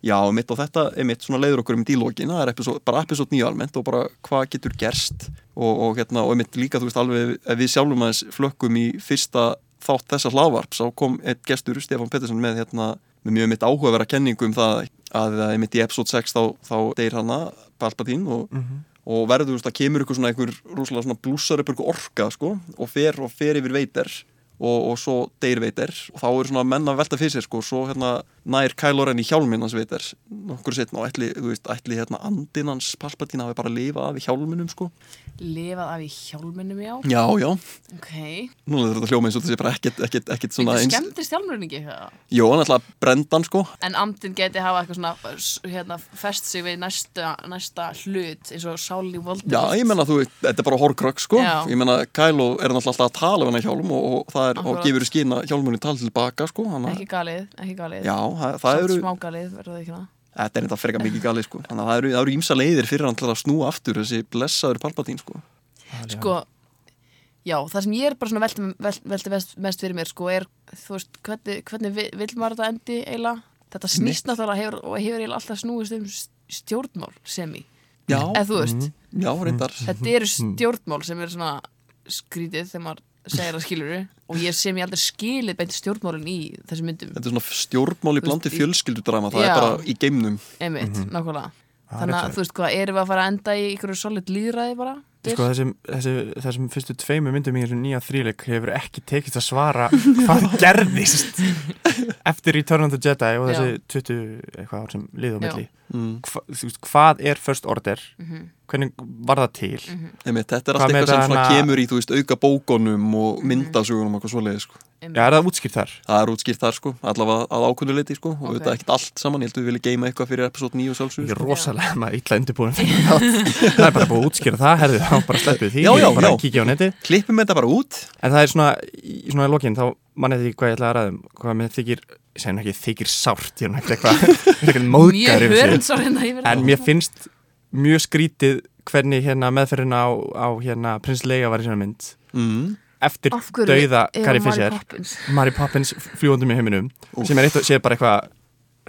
Já, mitt og þetta er mitt svona leiður okkur um dílógin, það er episode, bara episode 9 almennt og bara hvað getur gerst. Og, og hérna, og mitt líka, þú veist, alveg ef við sjálfum aðeins flökkum í fyrsta þátt þessa hlaðvarp, þá kom eitt gestur Stefán Pettersson með hérna með mjög mitt áhugaverða kenningu um það að mitt í episode 6 þá, þá deyr hana Palpatine og, og verður, þú veist, það kemur ykkur svona einhver rosalega svona blúsar upp ykkur orka, sko og fer og fer yfir veitir og, og svo deyr veitir og þá eru svona menn að velta fyrir sér sko og svo hérna nær Kylo Ren í hjálminn hans veitir nokkur setna og ætli, veist, ætli hérna andinn hans Palpatine hafi bara lifað af í hjálminum sko. Lifað af í hjálminum já? Já, já, Ok. Nú er þetta hljóma eins og þetta sé bara ekkert, ekkert, ekkert svona Þetta skemmtist hjálmurinn ekki? Jó, hann ætla að brenda hann sko. En andin geti hafa eitthvað svona hérna, fest sig við næsta, næsta hlut eins og Sáli Já, Voldemort ég menna þú, veit, þetta er bara horkrök sko. Já. Ég menna Kylo er náttúrulega alltaf að tala við hann hjálm og, og er, og gefur í skinn að hjálmunni tala tilbaka sko. Hanna, Ekki galið, ekki galið. Já, það, það eru smá galið, verður það ekki það? Þetta er þetta frekar mikið galið sko. Þannig að það eru, það eru ímsa leiðir fyrir hann til að snúa aftur þessi blessaður Palpatine sko. Sko, já, það sem ég er bara svona velti, velti, velti mest, mest fyrir mér sko er, þú veist, hvernig, hvernig vi- vill maður þetta endi eiginlega? Þetta snýst náttúrulega hefur, og hefur eiginlega alltaf snúist um stjórnmál semi. Já, Eða þú veist, já, reyndar. Þetta eru stjórnmál sem er svona skrítið þegar maður segir það skiluru og ég sem ég aldrei skilið beint stjórnmálin í þessum myndum. Þetta er svona stjórnmál í Þú veist, blandi fjölskyldudrama Það Já. er bara í geimnum. Einmitt, nákvæmlega. Það er þannig að þú veist hvað, erum við að fara að enda í ykkur solid líðræði bara Sko þessum, þessi, þessum fyrstu tveimu myndum í þessum nýja þríleik hefur ekki tekist að svara hvað gerðist eftir Return of the Jedi og þessi 20 eitthvað ár sem Já. milli mm. Hva, veist, hvað er First Order Mhm. hvernig var það til Einmitt, Þetta er Hvað allt með eitthvað sem svona hana- kemur í veist, auka bókonum Mhm. og myndasugunum og eitthvað svoleiði sko. Já, er það útskýrt þar? Það er útskýrt þar sko, allavega að ákunnuleiti sko, og Ok. þetta er ekkert allt saman, ég held að við viljum geima eitthvað fyrir episode 9 og Ég sjálfsögur er sko. rosalega maður illa undirbúin fyrir þátt. það er bara búið að útskýra það herðu, þá bara sleppið því Já, já, Ég bara já. kíkja á netið Klippum þetta bara út En það er svona, í svona í lokin þá mannið því hvað ég ætla að ræðum hvað með þykir, ég nú ekki þykir sárt ég er ekkert eitthvað eitthvað eftir dauða Carrie Mary Fisher? Mary Poppins fljúandum í heiminum sem er eitt og sé bara eitthvað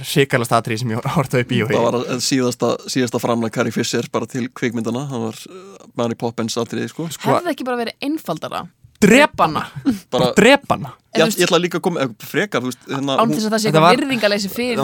hrikalast atrið sem ég horfði á í bíói Það var síðasta, síðasta framlega Carrie Fisher bara til kvikmyndana, það var uh, Mary Poppins atriði sko. hefði ekki bara verið einfaldara? Drepa hana, bara, drepa hana. Ég, ég ætla líka að koma eh, frekar, hérna, án þess að það sé Þetta eitthvað var- virðingaleysi fyrir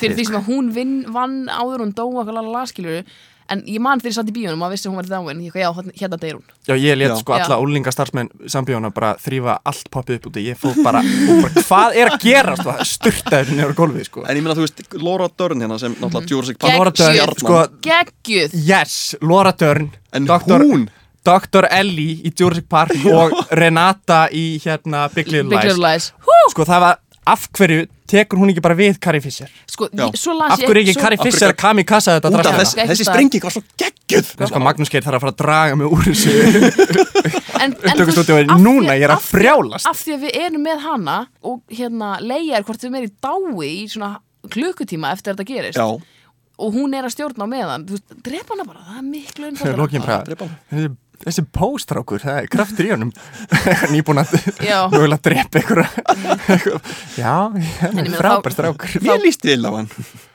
fyrir því sem hún vinn, vann áður hún dó okkur lala skilur en ég man þegar ég satt í bíónum og vissi að hún var dáin ég, já, hérna deyr hún Já, ég let Já. sko alla úlingastarfsmenn sambíóna bara þrýfa allt poppið upp úti ég fóð bara, og bara hvað er að gera sko, styrta þessu nefnir á gólfið sko. En ég meina, þú veist, Laura Dern hérna sem náttúrulega Jurassic Gegn- Park Laura stjarnan. sko, geggjuð yes, Laura Dern En Doktor- hún, Dr. Ellie í Jurassic Park og Renata í hérna Big Little Big Lies Little Lies Hú! sko það var, af hverju tekur hún ekki bara við Carrie Fisher? Sko, af hverju ekki Carrie Fisher gat- kamikassa þetta út af þess, þessi það. sprenging var svo geggjuð. Sko, Magnús Geir þarf að fara að draga mig úr þessu. Því- núna, ég er að frjálast. af því að við erum með hana og hérna Leia er hvort við meiri dái í svona klukkutíma eftir að þetta gerist. Já, og hún er að stjórna á meðan. Þú veist, drepa hana bara, það er miklu einfaldara. Þessi, póstrákur, það er kraftur í honum. Nýbúin að Já. mögulega drepa ykkur já, ég meina, frábær þá- strákur. Mér líst vel á hann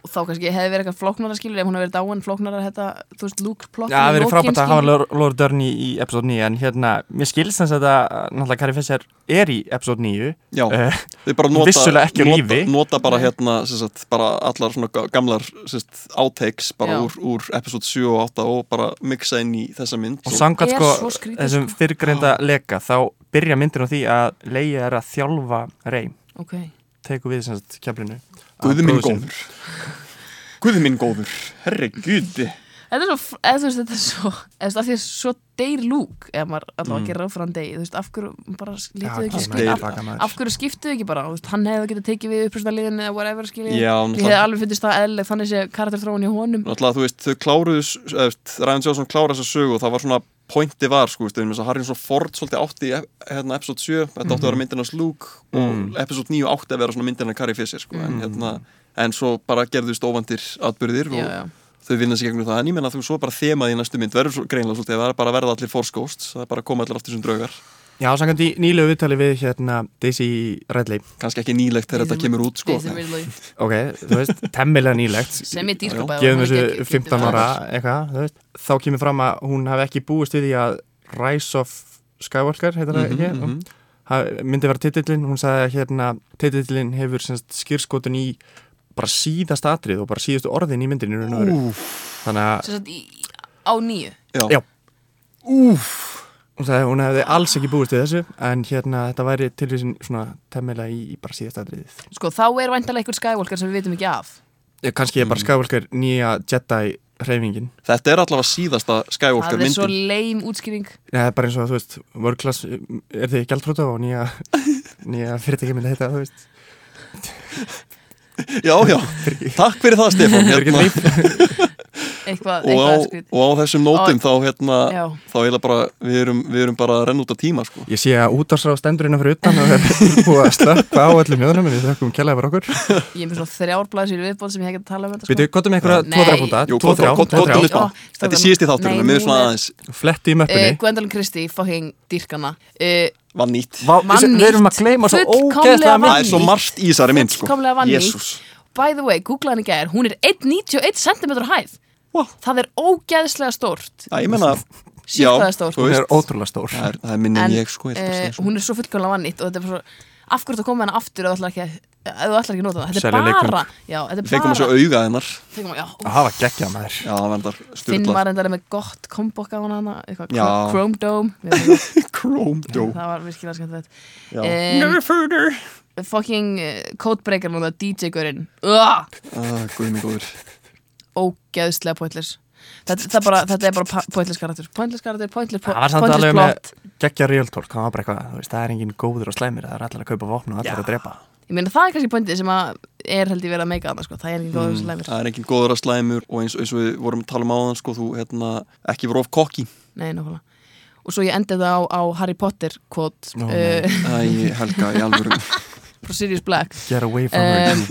og þá kannski hefði verið eitthvað flóknara skilur ef hún hefði verið dáin flóknara þetta, þú veist, Luke plott Já, það verið frábært að hafa Lord Dörn í, í episode 9 en hérna, mér skilst þess að þetta náttúrulega Carrie Fisher er í episode 9 Já, uh, þau bara nota Vissulega ekki á nota, lífi. Nota bara hérna, sem sagt, bara allar svona ga- gamlar sem sagt, outtakes bara úr, úr episode 7 og 8 og bara mixa inn í þessa mynd. Og er sko þessum sko. fyrrgreinda leka þá byrja myndin á því að Leia er að þjálfa Rey. Ok. Tekur við sem sagt keflinu Guð minn góður. Guð minn góður, herri guði. Þetta er svo, eða þú veist, þetta er svo eða því að svo deyr lúk eða maður allavega Mm. gerir ráð fyrir hann deyr. Þú veist, af hverju bara lítuðu ekki skil, af, af hverju skiptuðu ekki bara, þú veist, hann hefði getað tekið við upprústaliðin eða whatever, skiljið Já, ég hef alveg fyndist það eðlileg þannig sé karakterþróun í honum. Náttúrulega, þú veist, þau kláruðu Ræðan Jónsson klára þessa sögu og það var svona pointi var, sko, veist, þess að Harrison Ford svolítið átti í hérna, episode 7 þetta átti að vera myndin hans Luke og Mm. episode 9 átti að vera svona myndin hans Carrie Fisher sko, en, Mm. hérna, en svo bara gerðust óvandir atbyrðir og já. þau vinna sig gegnum það en ég menna þú svo bara þemað í næstu mynd verður svo greinlega svolítið, það er bara að verða allir Force Ghosts það er bara að koma allir aftur sem draugar Já, samkvæmt í nýlegu viðtali við hérna Daisy Redley kannski ekki nýlegt þegar þetta kemur út sko. Ok, þú veist, temmilega nýlegt. Sem ég dýrka gefum þessu 15 ára eitthvað, þú veist. Þá kemur fram að hún hafi ekki búist við því að Rise of Skywalker heitir það Mhm, ekki, mhm. Ha- myndi vera titillin, hún sagði að hérna titillin hefur semst skýrskotun í bara síðast atrið og bara síðustu orðin í myndinu þannig að á nýju? Já. Já. Hún sagði að hún hefði alls ekki búist við þessu en hérna þetta væri tilvísin svona temmilega í, í bara síðast atriðið. Sko, þá er væntalega einhver Skywalker sem við vitum ekki af. Ég, kannski er bara Skywalker nýja Jedi hreyfingin. Þetta er allavega síðasta Skywalker það er svo myndin. leim útskýring. Það er bara eins og þú veist, vörklass er þið gjaldfrúta og nýja, nýja fyrirtæki myndi heita, þú veist já, já, takk fyrir það Stefán hérna. Líf. eitthvað, og, á, eitthvað og á þessum nótum þá hérna já, þá eiginlega bara, við erum, við erum bara að renna út af tíma sko. Ég sé að útdarsráð stendur innan fyrir utan og er búið að slökka á öllum mjöðunum en við þökkum kjallaði fyrir okkur. Ég er með svona þrjár blaðsir viðbóð sem ég hef ekki að tala um þetta Býtu, gott um einhverja Nei. tvo þrjá púnta Jú, Tvo gott- þrjá, gott- tvo gott- þrjá gott- Ó, þetta er þátturinn, við svona er- aðeins Fletti í möppunni Gwendolyn Christie, fucking dýrkana var nýtt Vá, Vannýtt. Við erum að gleyma svo Fullkomlega ógeðslega það er svo margt í þessari mynd sko. Fullkomlega vannýtt. Jésús by the way, googlaðan í gær, hún er 1,91 cm hæð Wow. það er ógeðslega stórt Já, ég menna, Já, það er stórt þú Hún er ótrúlega stór það er, það er en en ég sko, ég skal uh, segja svo. hún er svo fullkomlega vannýtt og þetta er bara svo af hverju þú komið hana aftur ef þú ætlar ekki að ef þú ætlar ekki að nota það, þetta Selja er leikföng. bara já, þetta er fengum að sjá bara auga hennar. Fengum að, já, Það var geggjað maður já, það var þetta Finn styrlað var endara með gott kombokk á hana hana, eitthvað, Já. Chrome Dome. Við erum það- Chrome Doe það var virkilega skemmtilegt. Já. um, Nerfurner fucking uh, codebreaker núna DJ-görinn uh, ah, Guð mig góður. Ógeðslega pointless þetta, það bara, þetta er bara pointless karakter. Pointless karakter, pointless, po Það var samt pointless alveg með plot geggja real talk. Það var bara eitthvað, þú veist, það er engin góður og slæmir Það er allir að kaupa vopn og allir að drepa. Ég meina það er kannski pointið sem að er held ég verið að meika annars sko. það er ekki góður Mm, slæmir. Það er engin góður að slæmur og eins, eins og við vorum að tala um áðan sko, þú hérna, ekki voru of kokki nei, nákvæmlega. Og svo ég endi það á, á Harry Potter quote Ó, uh, Æ, Helga, í alvöru. Frá Sirius Black. Get away from her um,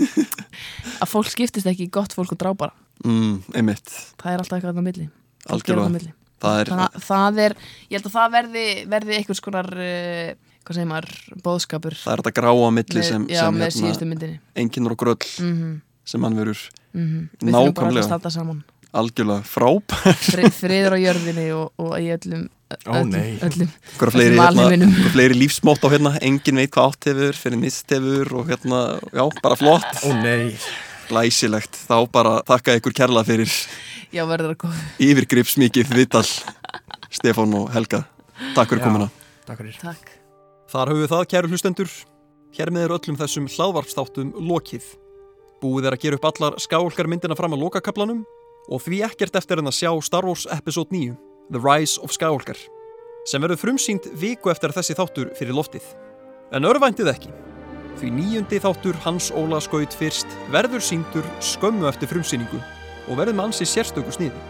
að fólk skiptist ekki gott fólk og drápara mm, einmitt, það er alltaf eitthvað á milli. Algjörlega. milli. það er, það, það er, ég held að það verði verði einhvers konar uh, hvað segir maður, bóðskapur það er þetta gráa milli með, sem, já, sem hérna, síðustu myndinni. enginn og gröll mm sem hann verður við þurfum bara að Nákvæmlega. algjörlega fráb Fri, friður á jörðinni og, og í öllum Hver fleiri, hérna, fleiri lífsmótt á hérna. Enginn veit hvað átt hefur, fyrir mist hefur og hérna, já, bara flott. Ó nei glæsilegt, þá bara þakka ykkur kærlega fyrir já, verður að góð, yfirgripsmikið viðtal Stefán og Helga Takk fyrir Já. komuna Takk fyrir takk Þar höfum við það, kæru hlustendur. Hér með er öllum þessum hlaðvarpstáttum lokið. Búið er að gera upp allar skálkar myndina fram að lokakaplanum og því ekkert eftir en að sjá Star Wars Episode 9, The Rise of Skywalker, sem verður frumsýnd viku eftir þessi þáttur fyrir loftið. En örvæntið ekki. Því níundi þáttur Hans Óla skaut fyrst verður síndur skömmu eftir frumsýningu og verður með ansi sérstöku sniði.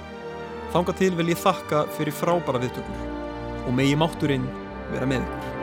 Þanga til vil ég þakka fyrir frábæra viðtökur og megi mátturinn vera með ykkur.